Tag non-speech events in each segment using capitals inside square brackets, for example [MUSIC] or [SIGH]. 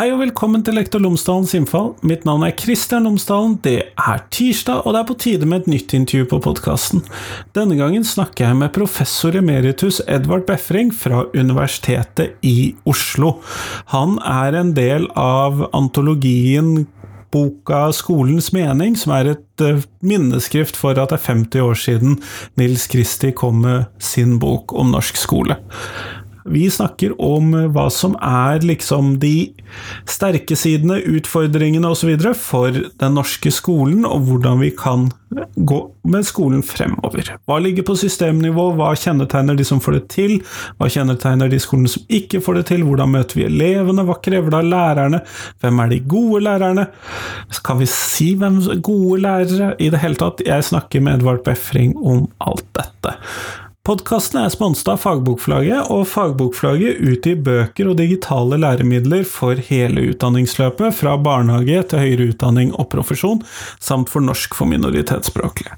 Hei og velkommen til Lektor Lomsdalens innfall. Mitt navn er Kristian Lomsdalen. Det er tirsdag, og det er på tide med et nytt intervju på podkasten. Denne gangen snakker jeg med professor emeritus Edvard Befring fra Universitetet i Oslo. Han er en del av antologien boka 'Skolens mening', som er et uh, minneskrift for at det er 50 år siden Nils Kristi kom med sin bok om norsk skole. Vi snakker om hva som er liksom de sterke sidene, utfordringene osv. for den norske skolen, og hvordan vi kan gå med skolen fremover. Hva ligger på systemnivå, hva kjennetegner de som får det til, hva kjennetegner de skolene som ikke får det til, hvordan møter vi elevene, hva krever det av lærerne, hvem er de gode lærerne, kan vi si hvem gode lærere i det hele tatt? Jeg snakker med Edvard Befring om alt dette. Podkasten er sponset av Fagbokflagget, og Fagbokflagget utgir bøker og digitale læremidler for hele utdanningsløpet, fra barnehage til høyere utdanning og profesjon, samt for norsk for minoritetsspråklige.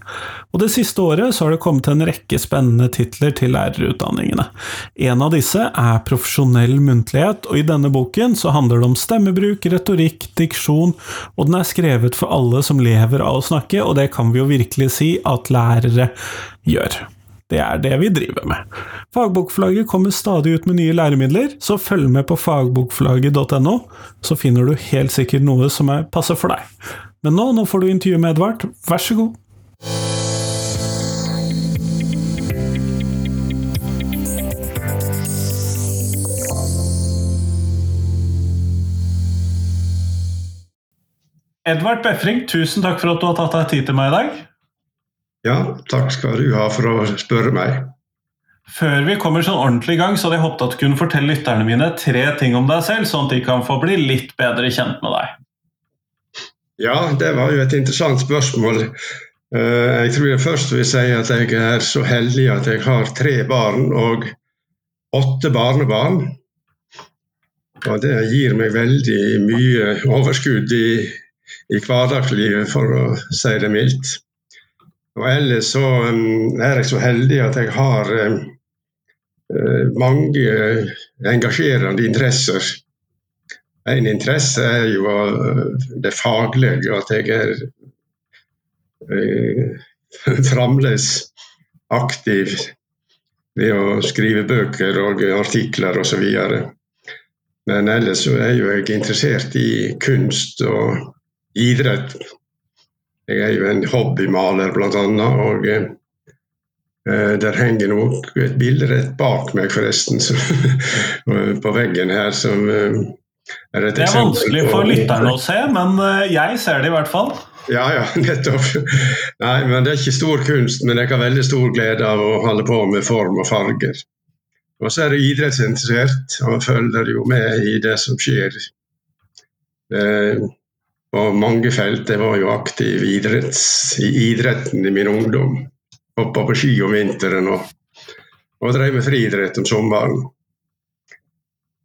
Og Det siste året så har det kommet en rekke spennende titler til lærerutdanningene. En av disse er Profesjonell muntlighet, og i denne boken så handler det om stemmebruk, retorikk, diksjon, og den er skrevet for alle som lever av å snakke, og det kan vi jo virkelig si at lærere gjør. Det er det vi driver med. Fagbokforlaget kommer stadig ut med nye læremidler, så følg med på fagbokforlaget.no, så finner du helt sikkert noe som er passer for deg. Men nå, nå får du intervju med Edvard, vær så god. Edvard Befring, tusen takk for at du har tatt deg tid til meg i dag. Ja, takk skal du ha for å spørre meg. Før vi kommer sånn ordentlig i gang, så hadde jeg håpet at du kunne fortelle lytterne mine tre ting om deg selv, sånn at de kan få bli litt bedre kjent med deg. Ja, det var jo et interessant spørsmål. Eh, jeg tror jeg først vil si at jeg er så heldig at jeg har tre barn og åtte barnebarn. Og det gir meg veldig mye overskudd i, i hverdagslivet, for å si det mildt. Og ellers så um, er jeg så heldig at jeg har um, uh, mange engasjerende interesser. En interesse er jo uh, det faglige, at jeg er uh, [LAUGHS] fremdeles aktiv ved å skrive bøker og artikler osv. Men ellers så er jo jeg interessert i kunst og idrett jeg er jo en hobbymaler, bl.a. Og eh, der henger nok et bilde rett bak meg, forresten, som, [LAUGHS] på veggen her. som eh, er et Det er vanskelig for lytterne å se, men eh, jeg ser det i hvert fall. Ja, ja, [LAUGHS] nettopp. Nei, men Det er ikke stor kunst, men jeg har veldig stor glede av å holde på med form og farger. Og så er jeg idrettsinteressert og følger jo med i det som skjer. Eh, på mange felt. Jeg var jo aktiv idretts, i idretten i min ungdom. Hoppa på ski om vinteren og, og drev med friidrett om sommeren.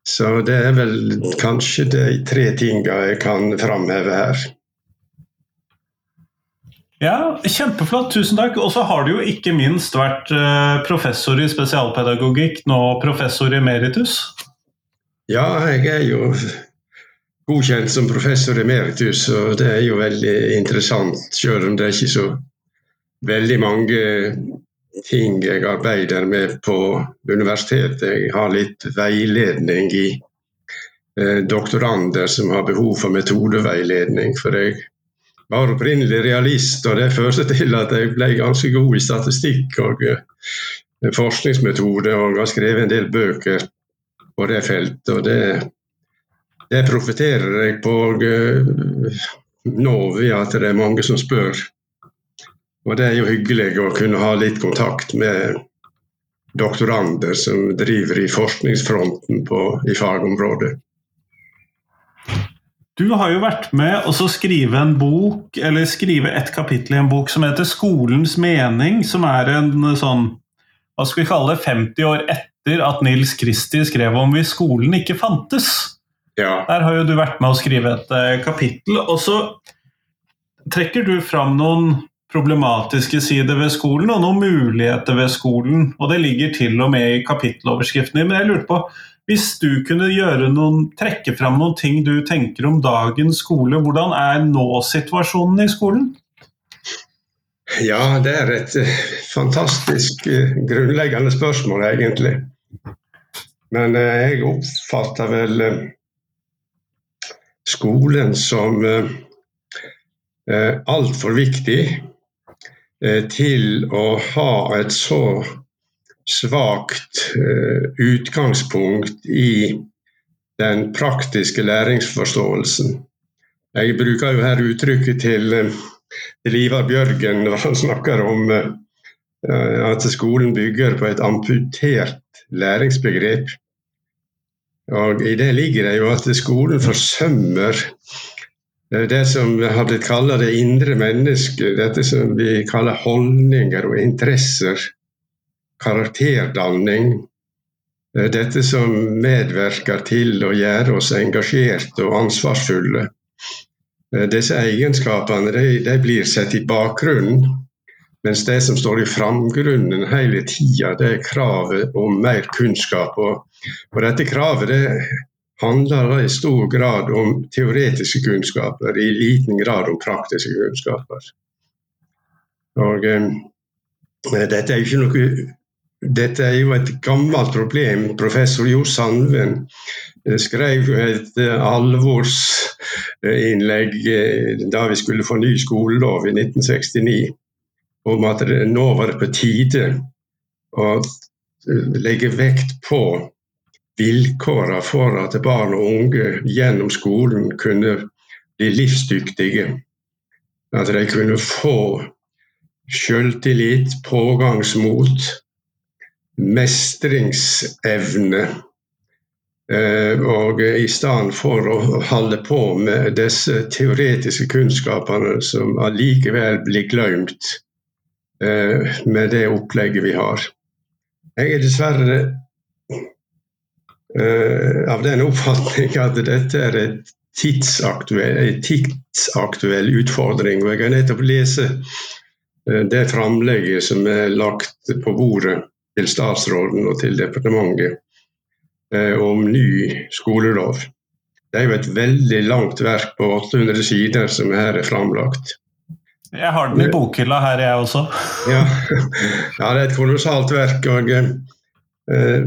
Så det er vel kanskje de tre tinga jeg kan framheve her. Ja, Kjempeflott, tusen takk. Og så har du jo ikke minst vært eh, professor i spesialpedagogikk, nå professor emeritus. Ja, jeg er jo godkjent som professor emeritus, og det er jo veldig interessant, selv om det er ikke så veldig mange ting jeg arbeider med på universitetet. Jeg har litt veiledning i eh, doktorander som har behov for metodeveiledning. For jeg var opprinnelig realist, og det førte til at jeg ble ganske god i statistikk og eh, forskningsmetode, og har skrevet en del bøker på det feltet. og det det profitterer jeg på eh, nå ved at det er mange som spør. Og det er jo hyggelig å kunne ha litt kontakt med doktorander som driver i forskningsfronten på, i fagområdet. Du har jo vært med å skrive en bok, eller skrive et kapittel i en bok som heter 'Skolens mening', som er en sånn hva skal vi kalle det, 50 år etter at Nils Kristi skrev om hvis skolen ikke fantes. Ja. Der har jo du vært med å skrive et uh, kapittel. Og så trekker du fram noen problematiske sider ved skolen og noen muligheter ved skolen. Og det ligger til og med i kapitteloverskriften din. Men jeg lurte på, hvis du kunne noen, trekke fram noen ting du tenker om dagens skole, hvordan er nå-situasjonen i skolen? Ja, det er et eh, fantastisk eh, grunnleggende spørsmål, egentlig. Men eh, jeg oppfatter vel skolen som altfor viktig til å ha et så svakt utgangspunkt i den praktiske læringsforståelsen. Jeg bruker jo her uttrykket til til Ivar Bjørgen når han snakker om uh, at skolen bygger på et amputert læringsbegrep. Og I det ligger det jo at skolen forsømmer eh, det som har blitt kalt det indre mennesket, dette som vi kaller holdninger og interesser, karakterdanning. Eh, dette som medvirker til å gjøre oss engasjerte og ansvarsfulle. Eh, disse egenskapene de, de blir sett i bakgrunnen, mens det som står i framgrunnen hele tida, det er kravet om mer kunnskap. Og, og dette kravet det handler i stor grad om teoretiske kunnskaper, i liten grad om praktiske kunnskaper. Og eh, dette er jo ikke noe dette er jo et gammelt problem. Professor Jo Sandven eh, skrev et eh, alvorsinnlegg eh, da vi skulle få ny skolelov i 1969, om at nå var det på tide å legge vekt på vilkårene for at barn og unge gjennom skolen kunne bli livsdyktige. At de kunne få selvtillit, pågangsmot mestringsevne. Eh, og i stedet for å holde på med disse teoretiske kunnskapene som allikevel blir glemt eh, med det opplegget vi har. Jeg er dessverre av den oppfatning at dette er en tidsaktuell, tidsaktuell utfordring. Og jeg har nettopp lese det framlegget som er lagt på bordet til statsråden og til departementet eh, om ny skolelov. Det er jo et veldig langt verk på 800 sider som her er framlagt. Jeg har den i bokhylla her, jeg også. ja. [LAUGHS] ja, det er et kolossalt verk. og eh,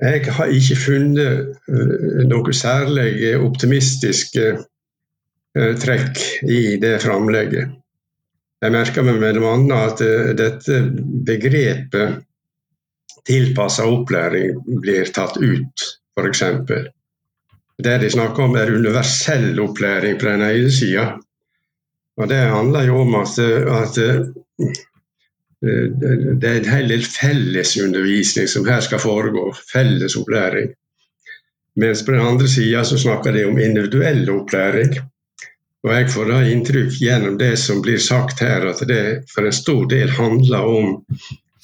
Jeg har ikke funnet eh, noe særlig optimistiske eh, trekk i det framlegget. Jeg merker meg bl.a. at dette begrepet tilpassa opplæring blir tatt ut, f.eks. Det de snakker om er universell opplæring på den ene sida. Og det handler jo om at, at det er en hel del fellesundervisning som her skal foregå. Felles opplæring. Mens på den andre sida snakker de om individuell opplæring. Og jeg får da inntrykk gjennom det som blir sagt her, at det for en stor del handler om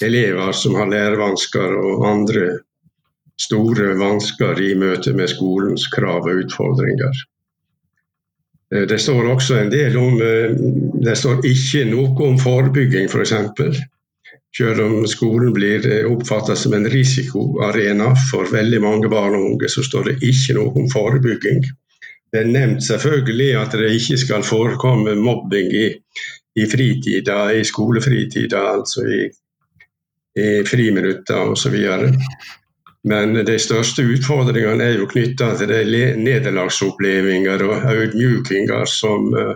elever som har lærevansker og andre store vansker i møte med skolens krav og utfordringer. Eh, det står også en del om eh, Det står ikke noe om forebygging, f.eks. For selv om skolen blir eh, oppfattet som en risikoarena for veldig mange barn og unge, så står det ikke noe om forebygging. Det er nevnt selvfølgelig at det ikke skal forekomme mobbing i, i fritida, i skolefritida, altså i, i friminutter osv. Men de største utfordringene er jo knytta til de nederlagsopplevelser og audmjukinger som eh,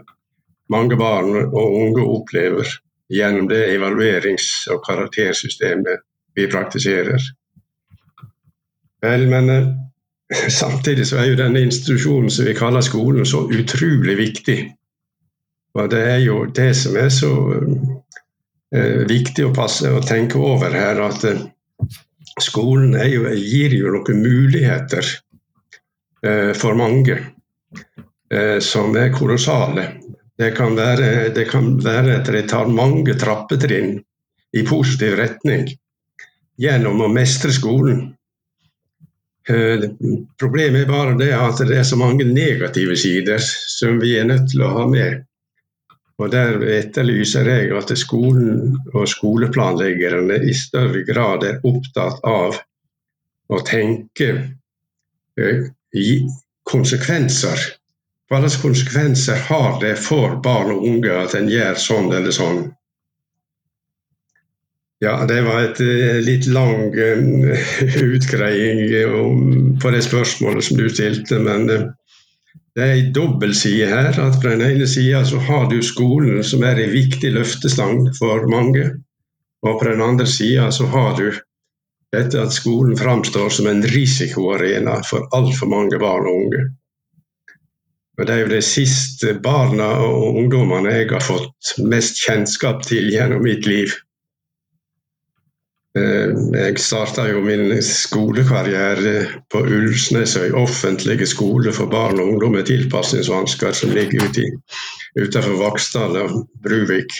mange barn og unge opplever gjennom det evaluerings- og karaktersystemet vi praktiserer. Vel, men eh, [LAUGHS] Samtidig så er jo denne institusjonen som vi kaller skolen, så utrolig viktig. Og det er jo det som er så eh, viktig å passe og tenke over her, at skolen jo, gir jo noen muligheter eh, for mange eh, som er kolossale. Det kan, være, det kan være at de tar mange trappetrinn i positiv retning gjennom å mestre skolen. Eh, problemet er bare det at det er så mange negative sider som vi er nødt til å ha med. Og Der etterlyser jeg at skolen og skoleplanleggerne i større grad er opptatt av å tenke eh, konsekvenser. Hva slags konsekvenser har det for barn og unge at en gjør sånn eller sånn? Ja, det var et eh, litt lang uh, [LAUGHS] utgreiing på det spørsmålet som du stilte. Men det er en dobbeltside her. at På den ene sida har du skolen, som er ei viktig løftestang for mange. Og på den andre sida har du dette at skolen framstår som en risikoarena for altfor mange barn og unge. Og Det er jo de siste barna og ungdommene jeg har fått mest kjennskap til gjennom mitt liv. Eh, jeg starta jo min skolekarriere på Ulsnesøy offentlige skole for barn og ungdom med tilpasningsvansker, som ligger ute utenfor Vaksdal og Bruvik.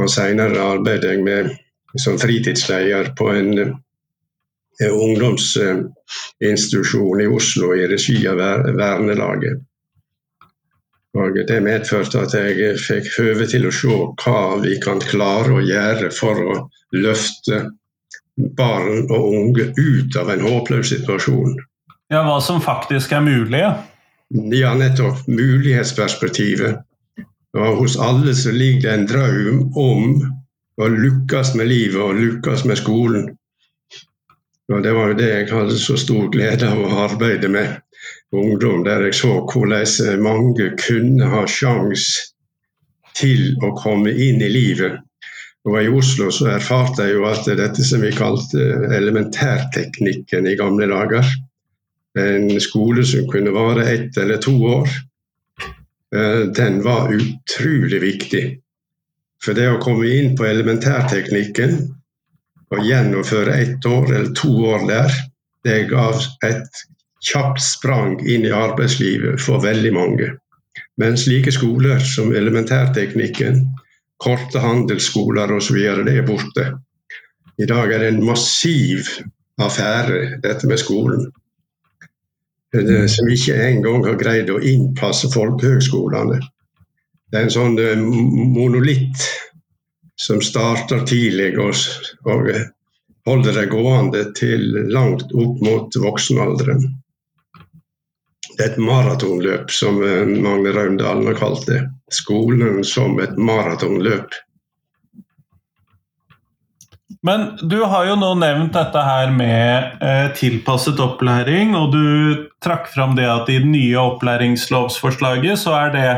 Og Senere arbeidet jeg med, som fritidsleder på en, en ungdomsinstitusjon i Oslo i regi av Vernelaget. Og Det medførte at jeg fikk høve til å se hva vi kan klare å gjøre for å løfte barn og unge ut av en håpløs situasjon. Ja, Hva som faktisk er mulig? Ja, nettopp. Mulighetsperspektivet. Og hos alle så ligger det en drøm om å lykkes med livet og lykkes med skolen. Og Det var jo det jeg hadde så stor glede av å arbeide med ungdom, der jeg så hvordan mange kunne ha sjanse til å komme inn i livet. Og I Oslo så erfarte jeg jo at dette som vi kalte elementærteknikken i gamle dager, en skole som kunne vare ett eller to år, eh, den var utrolig viktig. For det å komme inn på elementærteknikken og gjennomføre ett år eller to år der, det gav et kjapt sprang inn i arbeidslivet for veldig mange. Men slike skoler som elementærteknikken, korte handelsskoler osv., det er borte. I dag er det en massiv affære, dette med skolen. Som ikke engang har greid å innpasse folkehøgskolene. Det er en sånn eh, monolitt som starter tidlig og, og holder det gående til langt opp mot voksenalderen. Et maratonløp, som eh, Magne Raundalen har kalt det. Skolen som et maratonløp. Men du har jo nå nevnt dette her med eh, tilpasset opplæring, og du trakk fram det at i det nye opplæringslovsforslaget så er det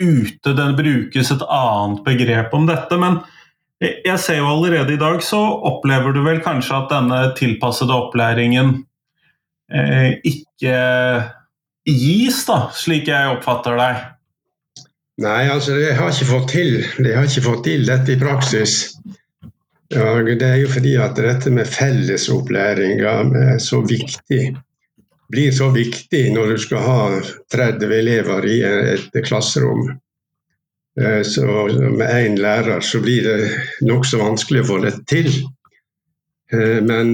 ute det brukes et annet begrep om dette. Men jeg ser jo allerede i dag så opplever du vel kanskje at denne tilpassede opplæringen ikke gis, da, slik jeg oppfatter deg? Nei, altså de har ikke fått til, de har ikke fått til dette i praksis. Og det er jo fordi at dette med fellesopplæring er så viktig. Blir så viktig når du skal ha 30 elever i et klasserom. Eh, så med én lærer så blir det nokså vanskelig å få det til. Eh, men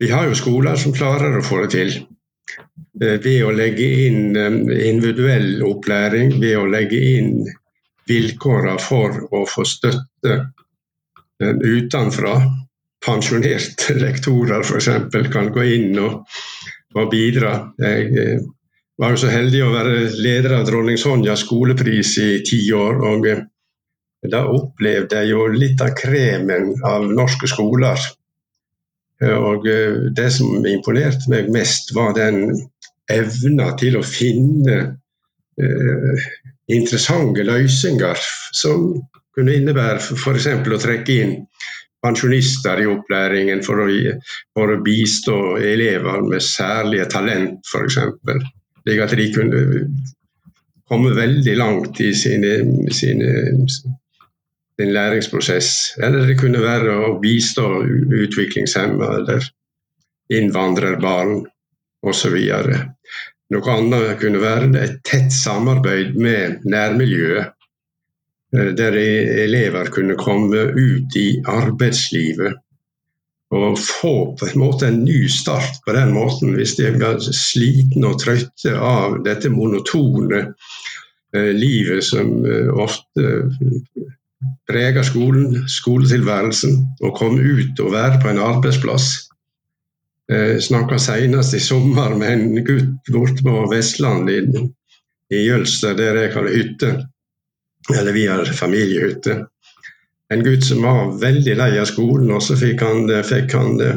vi har jo skoler som klarer å få det til. Eh, ved å legge inn eh, individuell opplæring, ved å legge inn vilkårene for å få støtte eh, utenfra. Pensjonerte [LAUGHS] lektorer f.eks. kan gå inn og, og bidra. Jeg var jo så heldig å være leder av dronning Sonjas skolepris i ti år. og Da opplevde jeg jo litt av kremen av norske skoler og eh, det som imponerte meg mest, var den evna til å finne eh, interessante løsninger som kunne innebære f.eks. å trekke inn pensjonister i opplæringen for å, for å bistå elever med særlige talent, f.eks. Slik at de kunne komme veldig langt i sine, sine en læringsprosess. Eller det kunne være å bistå utviklingshemmede eller innvandrerbarn osv. Noe annet kunne være et tett samarbeid med nærmiljøet. Eh, der elever kunne komme ut i arbeidslivet og få på en måte en ny start på den måten, hvis de er slitne og trøtte av dette monotone eh, livet som eh, ofte preger skolen, skoletilværelsen, å komme ut og være på en arbeidsplass. Jeg snakka senest i sommer med en gutt borte på Vestlandet, i, i Jølster, der jeg har hytte. Eller vi har familiehytte en gutt som var veldig lei av skolen, og så fikk han, fikk han eh,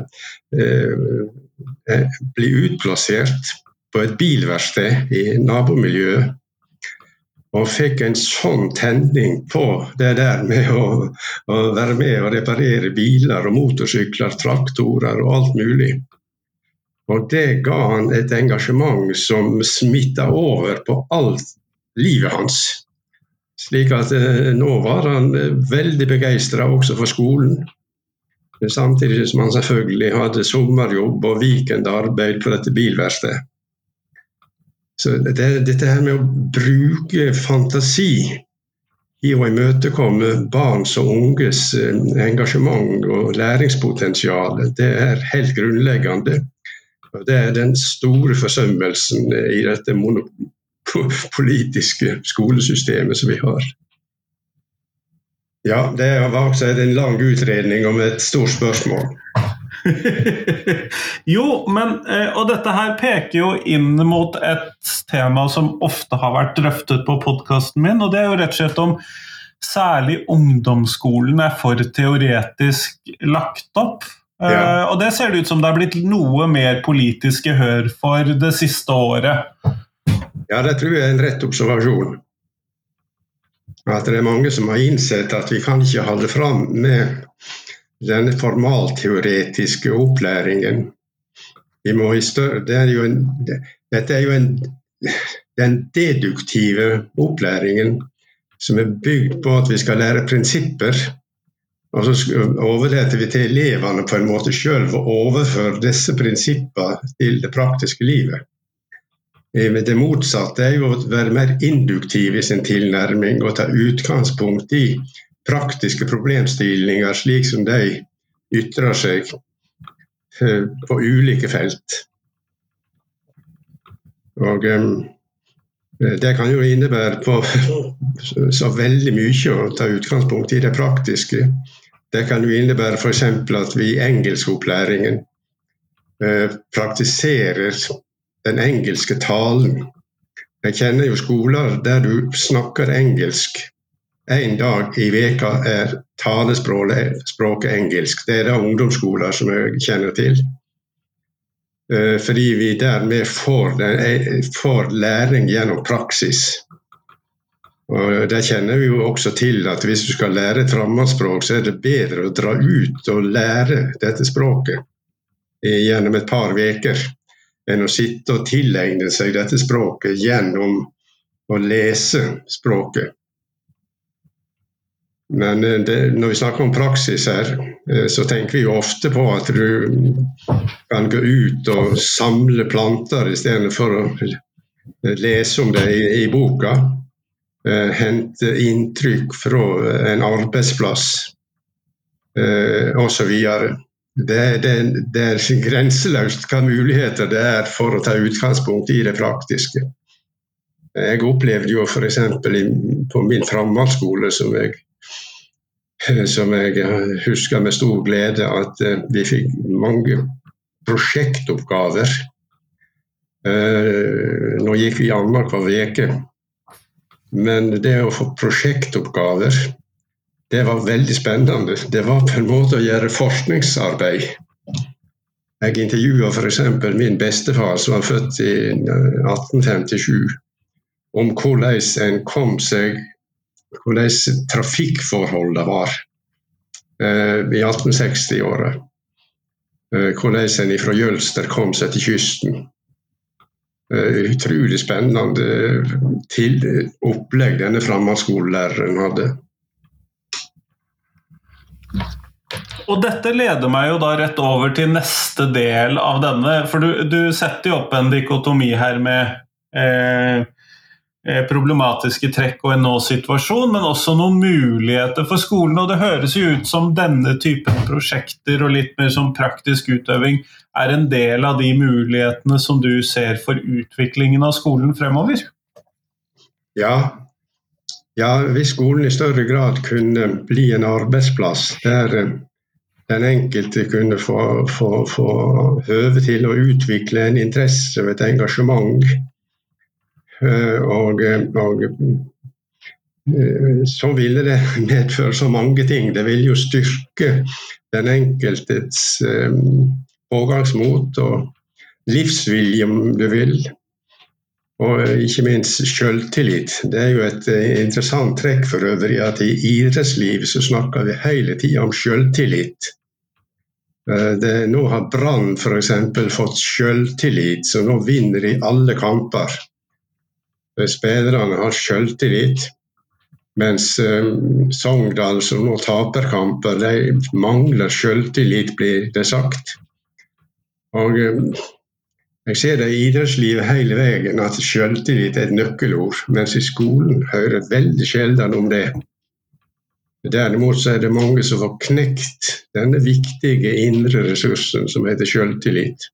eh, bli utplassert på et bilverksted i nabomiljøet. Og fikk en sånn tenning på det der med å, å være med og reparere biler og motorsykler, traktorer og alt mulig. Og det ga han et engasjement som smitta over på alt livet hans. Slik at eh, nå var han eh, veldig begeistra også for skolen. Samtidig som han selvfølgelig hadde sommerjobb og weekendarbeid på dette bilverkstedet. Så det, dette her med å bruke fantasi i å imøtekomme barns og unges eh, engasjement og læringspotensial, det er helt grunnleggende. Det er den store forsømmelsen i dette politiske skolesystemet som vi har. Ja, det var også en lang utredning om et stort spørsmål. [LAUGHS] jo, men eh, Og dette her peker jo inn mot et tema som ofte har vært drøftet på podkasten min, og det er jo rett og slett om særlig ungdomsskolen er for teoretisk lagt opp. Eh, ja. Og det ser det ut som det er blitt noe mer politisk gehør for det siste året. Ja, det tror jeg er en rett observasjon. At det er mange som har innsett at vi kan ikke holde fram med denne formalteoretiske opplæringen. Større, det er en, dette er jo en, den deduktive opplæringen som er bygd på at vi skal lære prinsipper. Og så overlater vi til elevene på en måte sjøl å overføre disse prinsippene til det praktiske livet. Eh, det motsatte er jo å være mer induktiv i sin tilnærming og ta utgangspunkt i praktiske problemstillinger slik som de ytrer seg eh, på ulike felt. Og eh, Det kan jo innebære på [LAUGHS] så veldig mye å ta utgangspunkt i det praktiske. Det kan jo innebære f.eks. at vi i engelskopplæringen praktiserer den engelske talen. Jeg kjenner jo skoler der du snakker engelsk. En dag i veka er talespråket engelsk. Det er det ungdomsskoler som jeg kjenner til. Eh, fordi vi dermed får, får læring gjennom praksis. Og Det kjenner vi jo også til at hvis du skal lære et fremmedspråk, så er det bedre å dra ut og lære dette språket gjennom et par uker enn å sitte og tilegne seg dette språket gjennom å lese språket. Men eh, det, når vi snakker om praksis her, eh, så tenker vi jo ofte på at du kan gå ut og samle planter istedenfor å lese om det i, i boka. Eh, hente inntrykk fra en arbeidsplass osv. Det, det, det, er grenseløst hva muligheter det er for å ta utgangspunkt i det praktiske. Jeg opplevde jo f.eks. på min framhaldsskole, som jeg, [LAUGHS] som jeg husker med stor glede, at eh, vi fikk mange prosjektoppgaver. Eh, nå gikk vi annenhver uke. Men det å få prosjektoppgaver det var veldig spennende. Det var på en måte å gjøre forskningsarbeid. Jeg intervjua f.eks. min bestefar, som var født i 1857, eh, om hvordan en kom seg Hvordan trafikkforholdene var eh, i 1860-året. Eh, hvordan en fra Jølster kom seg til kysten. Utrolig spennende til opplegg denne framhandsskolelæreren hadde. Og dette leder meg jo da rett over til neste del av denne. For du, du setter jo opp en dikotomi her med eh, eh, problematiske trekk og en nå-situasjon, men også noen muligheter for skolen. Og det høres jo ut som denne typen prosjekter og litt mer sånn praktisk utøving er en del av de mulighetene som du ser for utviklingen av skolen fremover? Ja, ja hvis skolen i større grad kunne bli en arbeidsplass der eh, den enkelte kunne få, få, få høve til å utvikle en interesse og et engasjement. Eh, og, og eh, så ville det [LAUGHS] medføre så mange ting. Det ville jo styrke den enkeltes eh, pågangsmot og livsvilje, om du vil. Og ikke minst selvtillit. Det er jo et interessant trekk for øvrig at i idrettslivet så snakker vi hele tida om selvtillit. Det, nå har Brann f.eks. fått selvtillit, så nå vinner de alle kamper. Spillerne har selvtillit. Mens eh, Sogndal, som nå taper kamper, de mangler selvtillit, blir det sagt. Og eh, Jeg ser det i idrettslivet hele veien at selvtillit er et nøkkelord, mens i skolen hører veldig sjelden om det. Derimot så er det mange som får knekt denne viktige indre ressursen som heter selvtillit.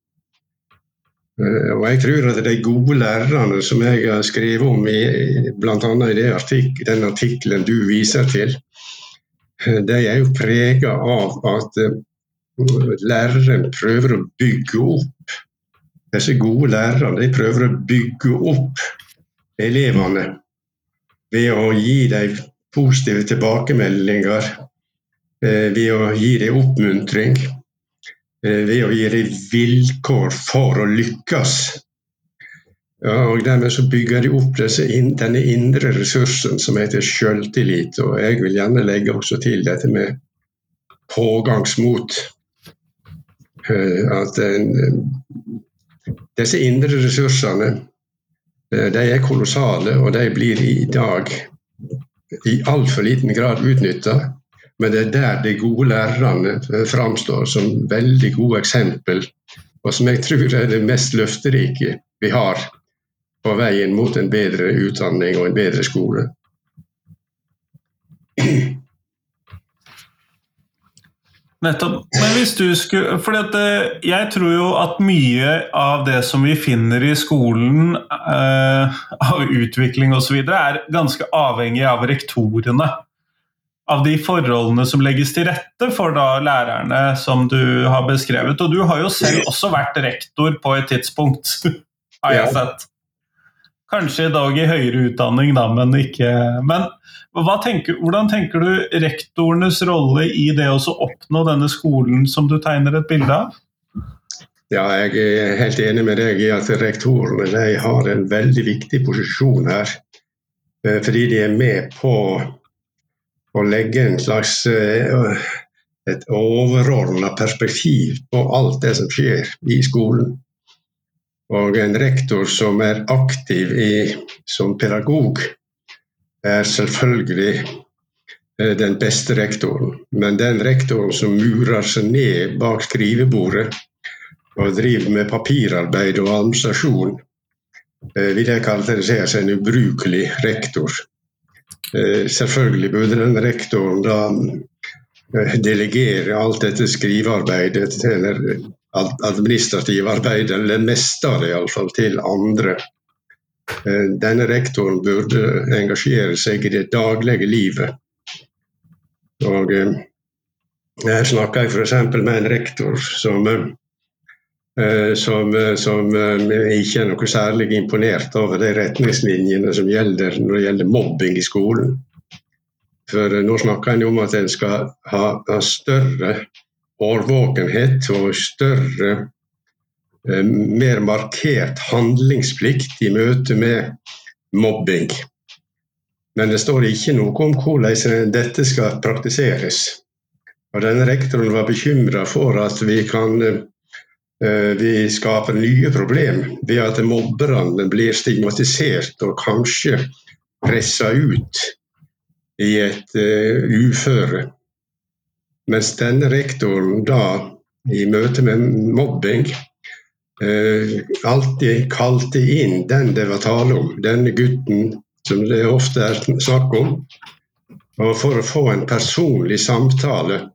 Eh, og jeg tror at de gode lærerne som jeg har skrevet om, bl.a. i artik den artikkelen du viser til, eh, de er jo prega av at eh, læreren prøver å bygge opp Disse gode lærerne de prøver å bygge opp elevene ved å gi dem positive tilbakemeldinger ved å gi dem oppmuntring, ved å gi dem vilkår for å lykkes. Og Dermed så bygger de opp denne indre ressursen som heter selvtillit. Og jeg vil gjerne legge også til dette med pågangsmot. Eh, at disse indre ressursene de er kolossale, og de blir i dag i altfor liten grad utnytta. Men det er der de gode lærerne framstår som veldig gode eksempel, og som jeg tror er det mest løfterike vi har på veien mot en bedre utdanning og en bedre skole. Nettopp. Men hvis du skulle For jeg tror jo at mye av det som vi finner i skolen eh, av utvikling osv., er ganske avhengig av rektorene. Av de forholdene som legges til rette for da lærerne som du har beskrevet. Og du har jo selv også vært rektor på et tidspunkt, [LAUGHS] har jeg sett. Kanskje i dag i høyere utdanning, da, men ikke Men tenker, hvordan tenker du rektorenes rolle i det å oppnå denne skolen som du tegner et bilde av? Ja, jeg er helt enig med deg i at rektorene har en veldig viktig posisjon her. Eh, fordi de er med på å legge en slags eh, et overordna perspektiv på alt det som skjer i skolen. Og en rektor som er aktiv i, som pedagog, er selvfølgelig eh, den beste rektoren. Men den rektoren som murer seg ned bak skrivebordet og driver med papirarbeid og administrasjon, eh, vil jeg karakterisere seg en ubrukelig rektor. Eh, selvfølgelig burde den rektoren da delegere alt dette skrivearbeidet eller administrative arbeidet, eller det meste av det iallfall, til andre. Eh, denne rektoren burde engasjere seg i det daglige livet. Og eh, Her snakker jeg f.eks. med en rektor som, eh, som, som ikke er noe særlig imponert over de retningslinjene som gjelder når det gjelder mobbing i skolen. For nå snakker en om at en skal ha, ha større årvåkenhet og større, eh, mer markert handlingsplikt i møte med mobbing. Men det står ikke noe om hvordan dette skal praktiseres. Og denne Rektoren var bekymra for at vi kan eh, vi skaper nye problemer ved at mobberne blir stigmatisert og kanskje pressa ut i et uh, uføre. Mens denne rektoren da, i møte med mobbing, alltid kalte inn den det var tale om, denne gutten som det ofte er snakk om. Og for å få en personlig samtale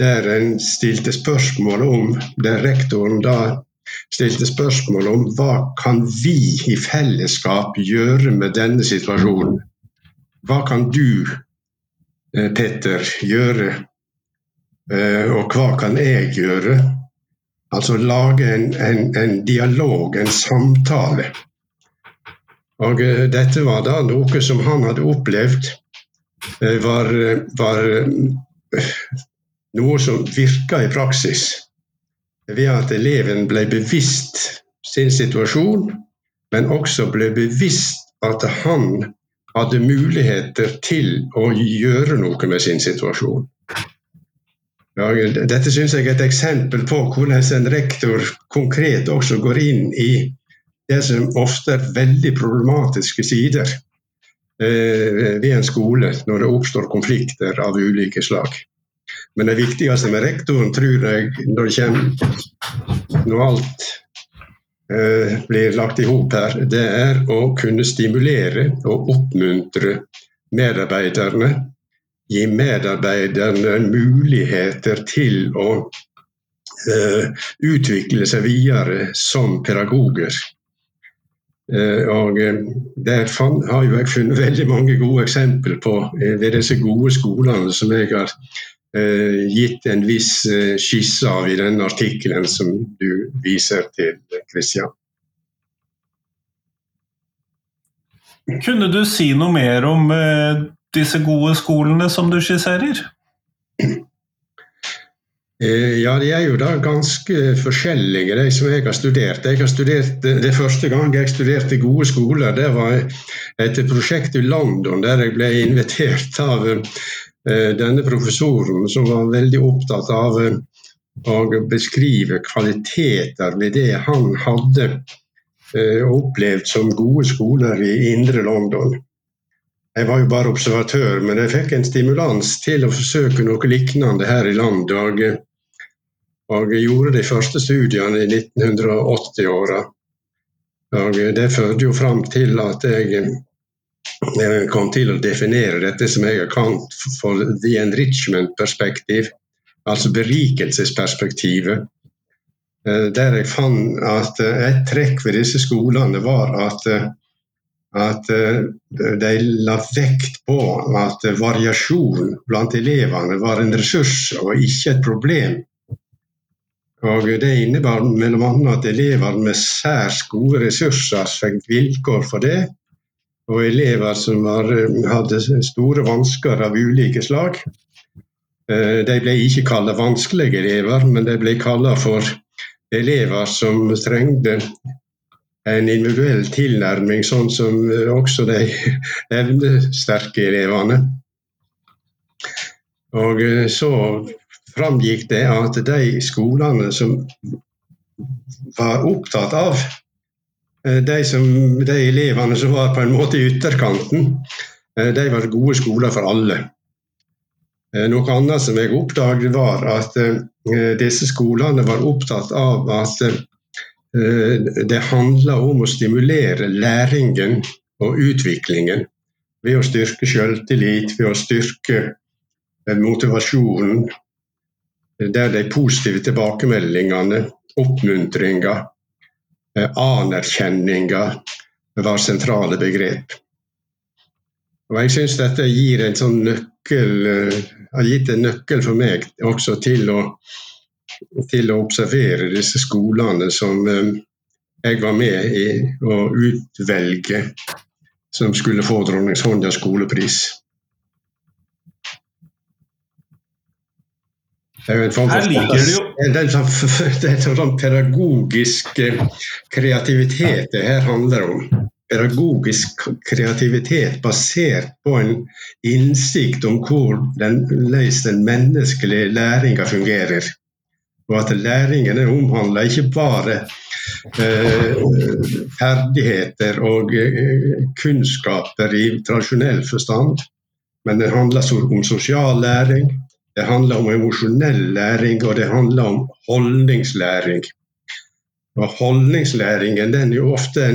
der en stilte spørsmål om den rektoren da stilte spørsmål om hva kan vi i fellesskap gjøre med denne situasjonen. Hva kan du, eh, Petter, gjøre? Eh, og hva kan jeg gjøre? Altså lage en, en, en dialog, en samtale. Og uh, dette var da noe som han hadde opplevd var, var noe som virka i praksis. Ved at eleven ble bevisst sin situasjon, men også ble bevisst at han hadde muligheter til å gjøre noe med sin situasjon. Ja, dette synes jeg er et eksempel på hvordan en rektor konkret også går inn i det som ofte er veldig problematiske sider eh, ved en skole når det oppstår konflikter av ulike slag. Men det viktigste med rektoren, tror jeg, når kommer Når alt eh, blir lagt i hop her, det er å kunne stimulere og oppmuntre medarbeiderne. Gi medarbeiderne muligheter til å eh, utvikle seg videre som pedagoger. Eh, og eh, Der har jeg funnet veldig mange gode eksempler på eh, ved disse gode skolene som jeg har gitt en viss skisse av i den artikkelen som du viser til, Kristian. Kunne du si noe mer om disse gode skolene som du skisserer? Eh, ja, de er jo da ganske forskjellige, de som jeg har studert. Jeg har studert eh, det første gang jeg studerte gode skoler, det var et prosjekt i London der jeg ble invitert av eh, denne professoren som var veldig opptatt av å beskrive kvaliteter ved det han hadde opplevd som gode skoler i indre London. Jeg var jo bare observatør, men jeg fikk en stimulans til å forsøke noe lignende her i landet. Og og gjorde de første studiene i 1980-åra. Det førte jo fram til at jeg, kom til å definere dette som jeg har kalt for the enrichment-perspektiv, altså berikelsesperspektivet. Eh, der jeg fant at et trekk ved disse skolene var at, at eh, de la vekt på at variasjon blant elevene var en ressurs og ikke et problem. Og Det innebar bl.a. at elever med særs gode ressurser fikk vilkår for det. Og elever som var, hadde store vansker av ulike slag. Eh, de ble ikke kalt vanskelige elever, men de ble kalt for elever som trengte en individuell tilnærming, sånn som også de [LAUGHS] evnesterke elevene. Og eh, så framgikk det at de skolene som var opptatt av eh, de, som, de, elevene som var på en måte i ytterkanten, eh, de var gode skoler for alle. Eh, noe annet som jeg oppdaget, var at disse skolene var opptatt av at det handla om å stimulere læringen og utviklingen ved å styrke selvtillit, ved å styrke motivasjonen der de positive tilbakemeldingene, oppmuntringa, eh, anerkjenninga var sentrale begrep. Og Jeg syns dette gir en sånn nøkkel, eh, har gitt en nøkkel for meg også til å, til å observere disse skolene som eh, jeg var med i å utvelge som skulle få Dronningshånda skolepris. Det er jo en det er en sånn pedagogisk eh, kreativitet det her handler om. Pedagogisk kreativitet basert på en innsikt om hvordan den menneskelige læringa fungerer. Og at læringen omhandler ikke bare eh, ferdigheter og eh, kunnskaper i tradisjonell forstand, men den handler om sosial læring, det handler om emosjonell læring, og det handler om holdningslæring. Og holdningslæringen den, jo ofte,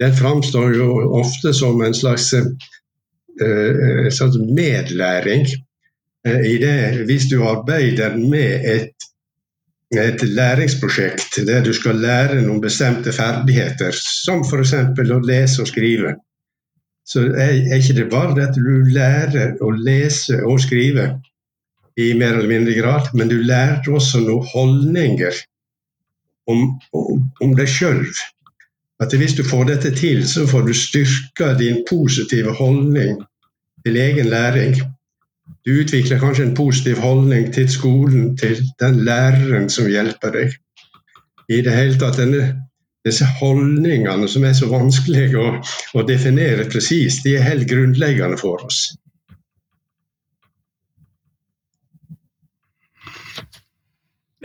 den framstår jo ofte som en slags en slags medlæring. Uh, i det, hvis du arbeider med et, et læringsprosjekt der du skal lære noen bestemte ferdigheter, som f.eks. å lese og skrive, så er, er ikke det bare at du lærer å lese og skrive i mer eller mindre grad, men du lærte også noen holdninger om, om, om deg sjøl. At hvis du får dette til, så får du styrka din positive holdning til egen læring. Du utvikler kanskje en positiv holdning til skolen, til den læreren som hjelper deg. I det hele tatt denne disse holdningene som er så vanskelige å, å definere presist, de er helt grunnleggende for oss.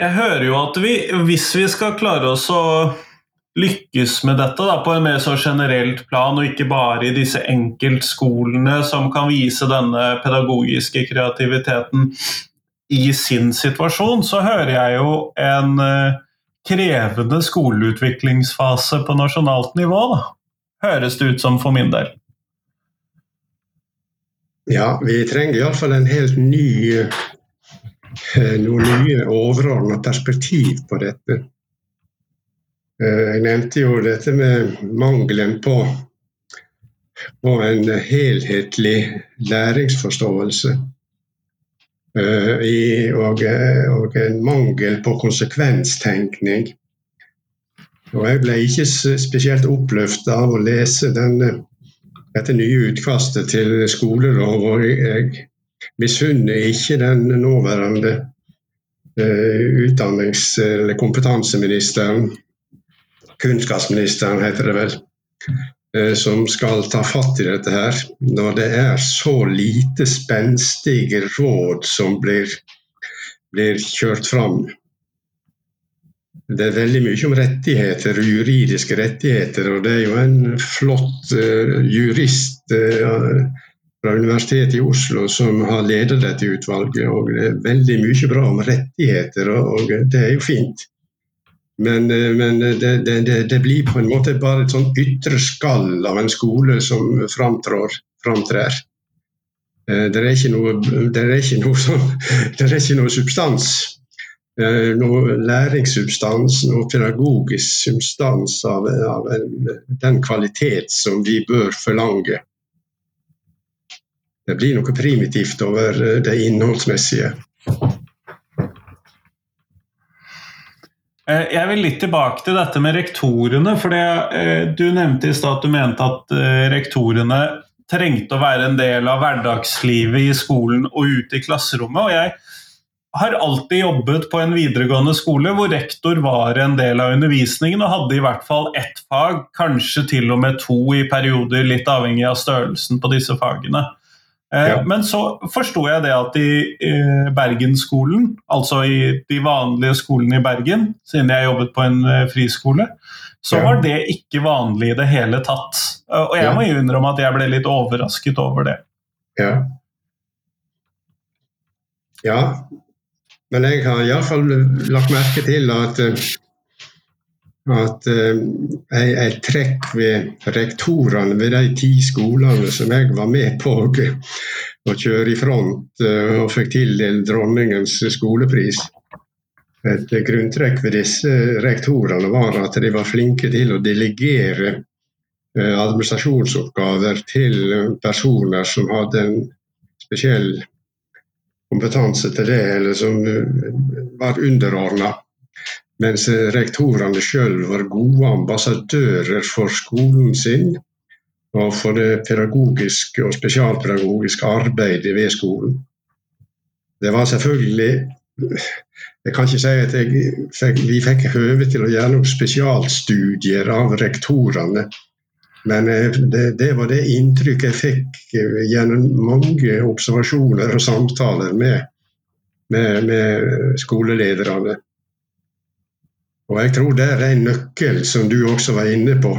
Jeg hører jo at vi, hvis vi skal klare oss å lykkes med dette da, på en mer så generelt plan, og ikke bare i disse enkeltskolene som kan vise denne pedagogiske kreativiteten i sin situasjon, så hører jeg jo en uh, krevende skoleutviklingsfase på nasjonalt nivå, da. høres det ut som for min del. Ja, vi trenger iallfall en helt ny eh, noen nye overordna perspektiv på dette. Eh, jeg nevnte jo dette med mangelen på, på en helhetlig læringsforståelse. Eh, i, og, eh, og, en mangel på konsekvenstenkning. Og jeg ble ikke spesielt oppløfta av å lese denne, dette nye utkastet til skolelov. Og jeg misunner ikke den nåværende uh, utdannings- eller kompetanseministeren, kunnskapsministeren heter det vel, Eh, som skal ta fatt i dette her, når det er så lite spenstige råd som blir, blir kjørt fram. Det er veldig mye om rettigheter, juridiske rettigheter, og det er jo en flott uh, jurist uh, fra Universitetet i Oslo som har ledet dette utvalget. og Det er veldig mye bra om rettigheter, og, det er jo fint. Men, eh, men det, det, det, blir på en måte bare et sånn ytre skall av en skole som framtrår, framtrer. Eh, det er ikke noe, det er ikke noe, sånn, [LAUGHS] det er ikke noe substans. Eh, noe læringssubstans, noe pedagogisk substans av, av den kvalitet som vi bør forlange. Det blir noe primitivt over det innholdsmessige. Eh, jeg vil litt tilbake til dette med rektorene. for eh, Du nevnte i stad at du mente at eh, rektorene trengte å være en del av hverdagslivet i skolen og ute i klasserommet. og jeg har alltid jobbet på en videregående skole hvor rektor var en del av undervisningen og hadde i hvert fall ett fag, kanskje til og med to i perioder, litt avhengig av størrelsen på disse fagene. Eh, ja. Men så forsto jeg det at i Bergensskolen, altså i de vanlige skolene i Bergen, siden jeg jobbet på en eh, friskole, så var det ikke vanlig i det hele tatt. Eh, og jeg må jo innrømme at jeg ble litt overrasket over det. Ja. ja. Men jeg har iallfall lagt merke til at at uh, jeg, trekk ved rektorene ved de ti skolene som jeg var med på å, kjøre i front uh, og fikk tildelt dronningens skolepris. Et grunntrekk ved disse rektorene var at de var flinke til å delegere uh, administrasjonsoppgaver til personer som hadde en spesiell kompetanse til det, eller som var underordna mens rektorene sjøl var gode ambassadører for skolen sin og for det pedagogiske og spesialpedagogiske arbeidet ved skolen. Det var selvfølgelig Jeg kan ikke si at fikk, vi fikk høve til å gjøre noen spesialstudier av rektorene. Men eh, det, det, var det inntrykket jeg fikk eh, gjennom mange observasjoner og samtaler med, med, med skolelederne. Og jeg tror det er en nøkkel, som du også var inne på,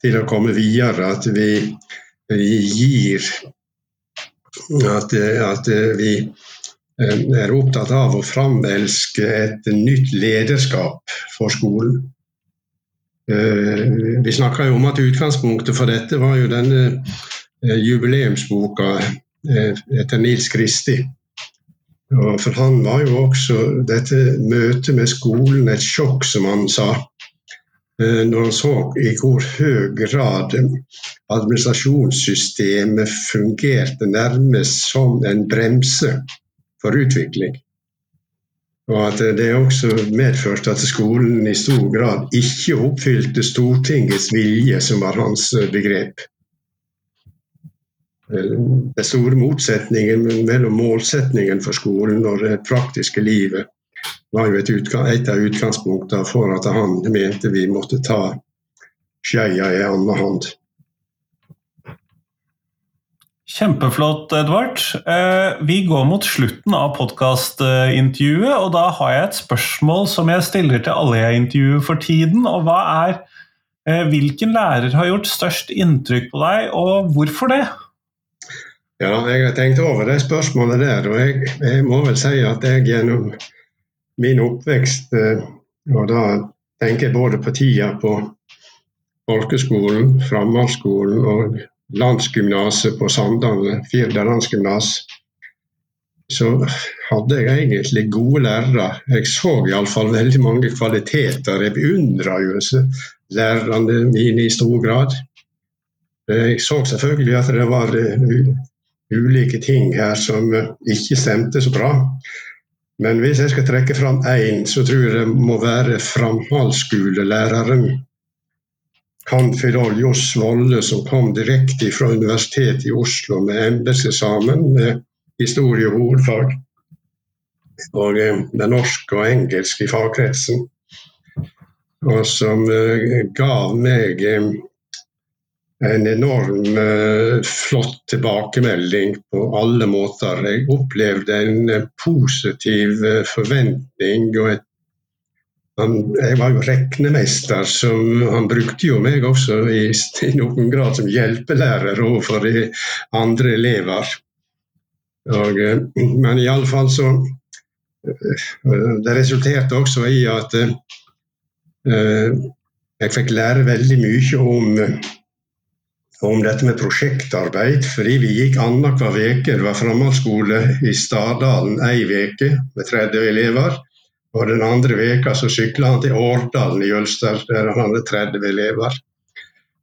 til å komme videre. At vi, vi gir at, at, vi eh, er opptatt av å framelske et nytt lederskap for skolen. Vi snakka jo om at utgangspunktet for dette var jo denne jubileumsboka etter Nils Kristi. Og for han var jo også dette møtet med skolen et sjokk, som han sa. Når han så i hvor høy grad administrasjonssystemet fungerte nærmest som en bremse for utvikling. Og at det også medførte at skolen i stor grad ikke oppfylte Stortingets vilje, som var hans begrep. Den store motsetningen mellom målsetningen for skolen og det praktiske livet var jo et, et av utgangspunktene for at han mente vi måtte ta skeia i annen hånd. Kjempeflott, Edvard. Eh, vi går mot slutten av podkastintervjuet, og da har jeg et spørsmål som jeg stiller til alle jeg intervjuer for tiden. og hva er eh, Hvilken lærer har gjort størst inntrykk på deg, og hvorfor det? Ja, jeg har tenkt over det spørsmålet der, og jeg, jeg må vel si at jeg gjennom min oppvekst, eh, og da tenker jeg både på tida på folkeskolen, framhaldsskolen og landsgymnaset på Sandane, Firda landsgymnas, så hadde jeg egentlig gode lærere. Jeg så iallfall veldig mange kvaliteter. Jeg beundra jo lærerne mine i stor grad. Jeg så selvfølgelig at det var eh, ulike ting her som ikke stemte så bra. Men hvis jeg skal trekke fram én, så tror jeg det må være framhaldsskolelæren Canfilol Johs Volle, som kom direkte fra Universitetet i Oslo med embetseksamen med historie og hovedfag. Og eh, det norske og engelske i fagkretsen. Og som gav ga meg eh, en enorm flott tilbakemelding på alle måter. Jeg opplevde en positiv forventning og et han, jeg var jo regnemester, så han brukte jo meg også i, [LAUGHS] i noen grad som hjelpelærer overfor de andre elever. Og, eh, men iallfall så eh, Det resulterte også i at jeg fikk lære veldig mye om, om dette med prosjektarbeid, fordi vi gikk annenhver uke. Det var framhaldsskole i Stardalen ei uke med 30 elever. Og den andre veka så sykla han til Årdalen i Jølster, der han hadde 30 elever.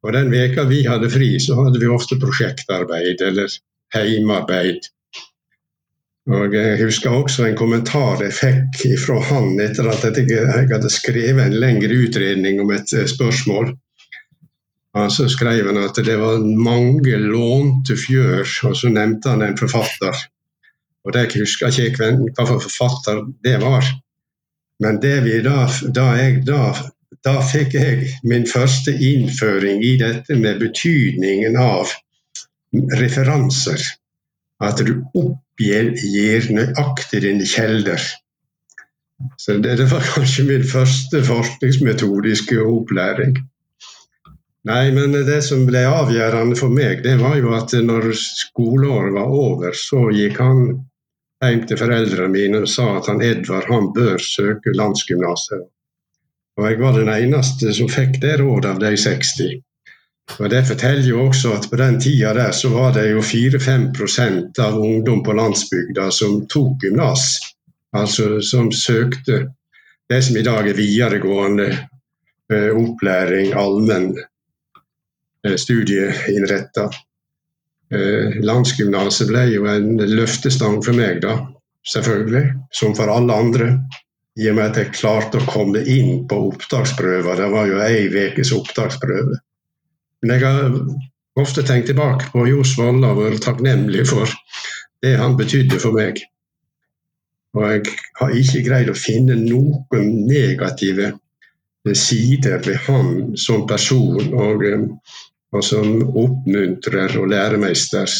Og den veka vi hadde fri, så hadde vi ofte prosjektarbeid eller heimearbeid. Og Jeg husker også en kommentar jeg fikk fra han etter at jeg hadde skrevet en lengre utredning om et eh, spørsmål. Og så skrev han at det var mange lånte fjør, og så nevnte han en forfatter. Og det husker jeg ikke hva for forfatter det var. Men det vi da, da, jeg, da, da fikk jeg min første innføring i dette med betydningen av referanser. At du oppgir nøyaktig dine kjelder. Så det, det, var kanskje min første forskningsmetodiske opplæring. Nei, men det som ble avgjørende for meg, det var jo at når skoleåret var over, så gikk han hjem til foreldrene mine og sa at han Edvard han bør søke landsgymnaset. Og jeg var den eneste som fikk det rådet av de 60. Og Det forteller jo også at på den tida der så var det jo 4-5% av ungdom på landsbygda som tok gymnas. Altså som søkte det som i dag er videregående eh, opplæring, allmenn studieinnretta. Eh, Landsgymnaset ble jo en løftestang for meg, da. Selvfølgelig. Som for alle andre. I og med at jeg klarte å komme inn på opptaksprøver. Det var jo ei ukes opptaksprøve. Men jeg har ofte tenkt tilbake på Johs Volla og vært takknemlig for det han betydde for meg. Og jeg har ikke greid å finne noen negative sider ved han som person. Og eh, og som oppmuntrer og læremeisters.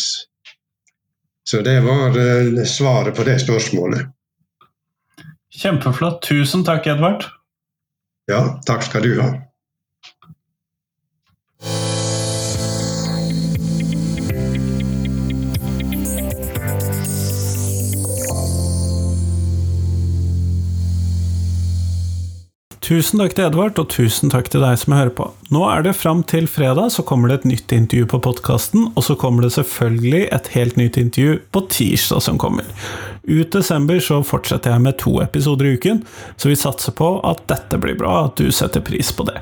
Så det var eh, svaret på det spørsmålet. Kjempeflott. Tusen takk, Edvard. Ja, takk skal du ha. Tusen takk til Edvard, og tusen takk til deg som hører på. Nå er det fram til fredag, så kommer det et nytt intervju på podkasten, og så kommer det selvfølgelig et helt nytt intervju på tirsdag som kommer. Ut desember så fortsetter jeg med to episoder i uken, så vi satser på at dette blir bra, at du setter pris på det.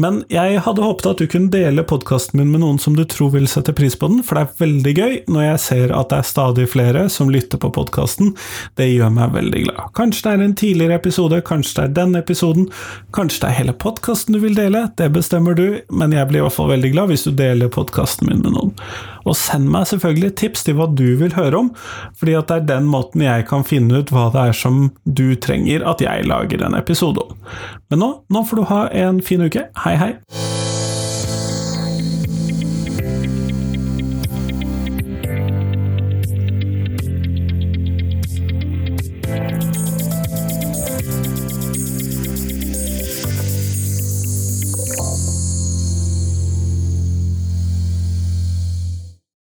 Men jeg hadde håpet at du kunne dele podkasten min med noen som du tror vil sette pris på den, for det er veldig gøy når jeg ser at det er stadig flere som lytter på podkasten. Det gjør meg veldig glad. Kanskje det er en tidligere episode, kanskje det er den episoden, kanskje det er hele podkasten du vil dele, det bestemmer du, men jeg blir i hvert fall veldig glad hvis du deler podkasten min med noen. Og send meg selvfølgelig tips til hva du vil høre om, fordi at det er den måten jeg kan finne ut hva det er som du trenger at jeg lager en episode om. Men nå, nå får du ha en fin uke. Hei, hei!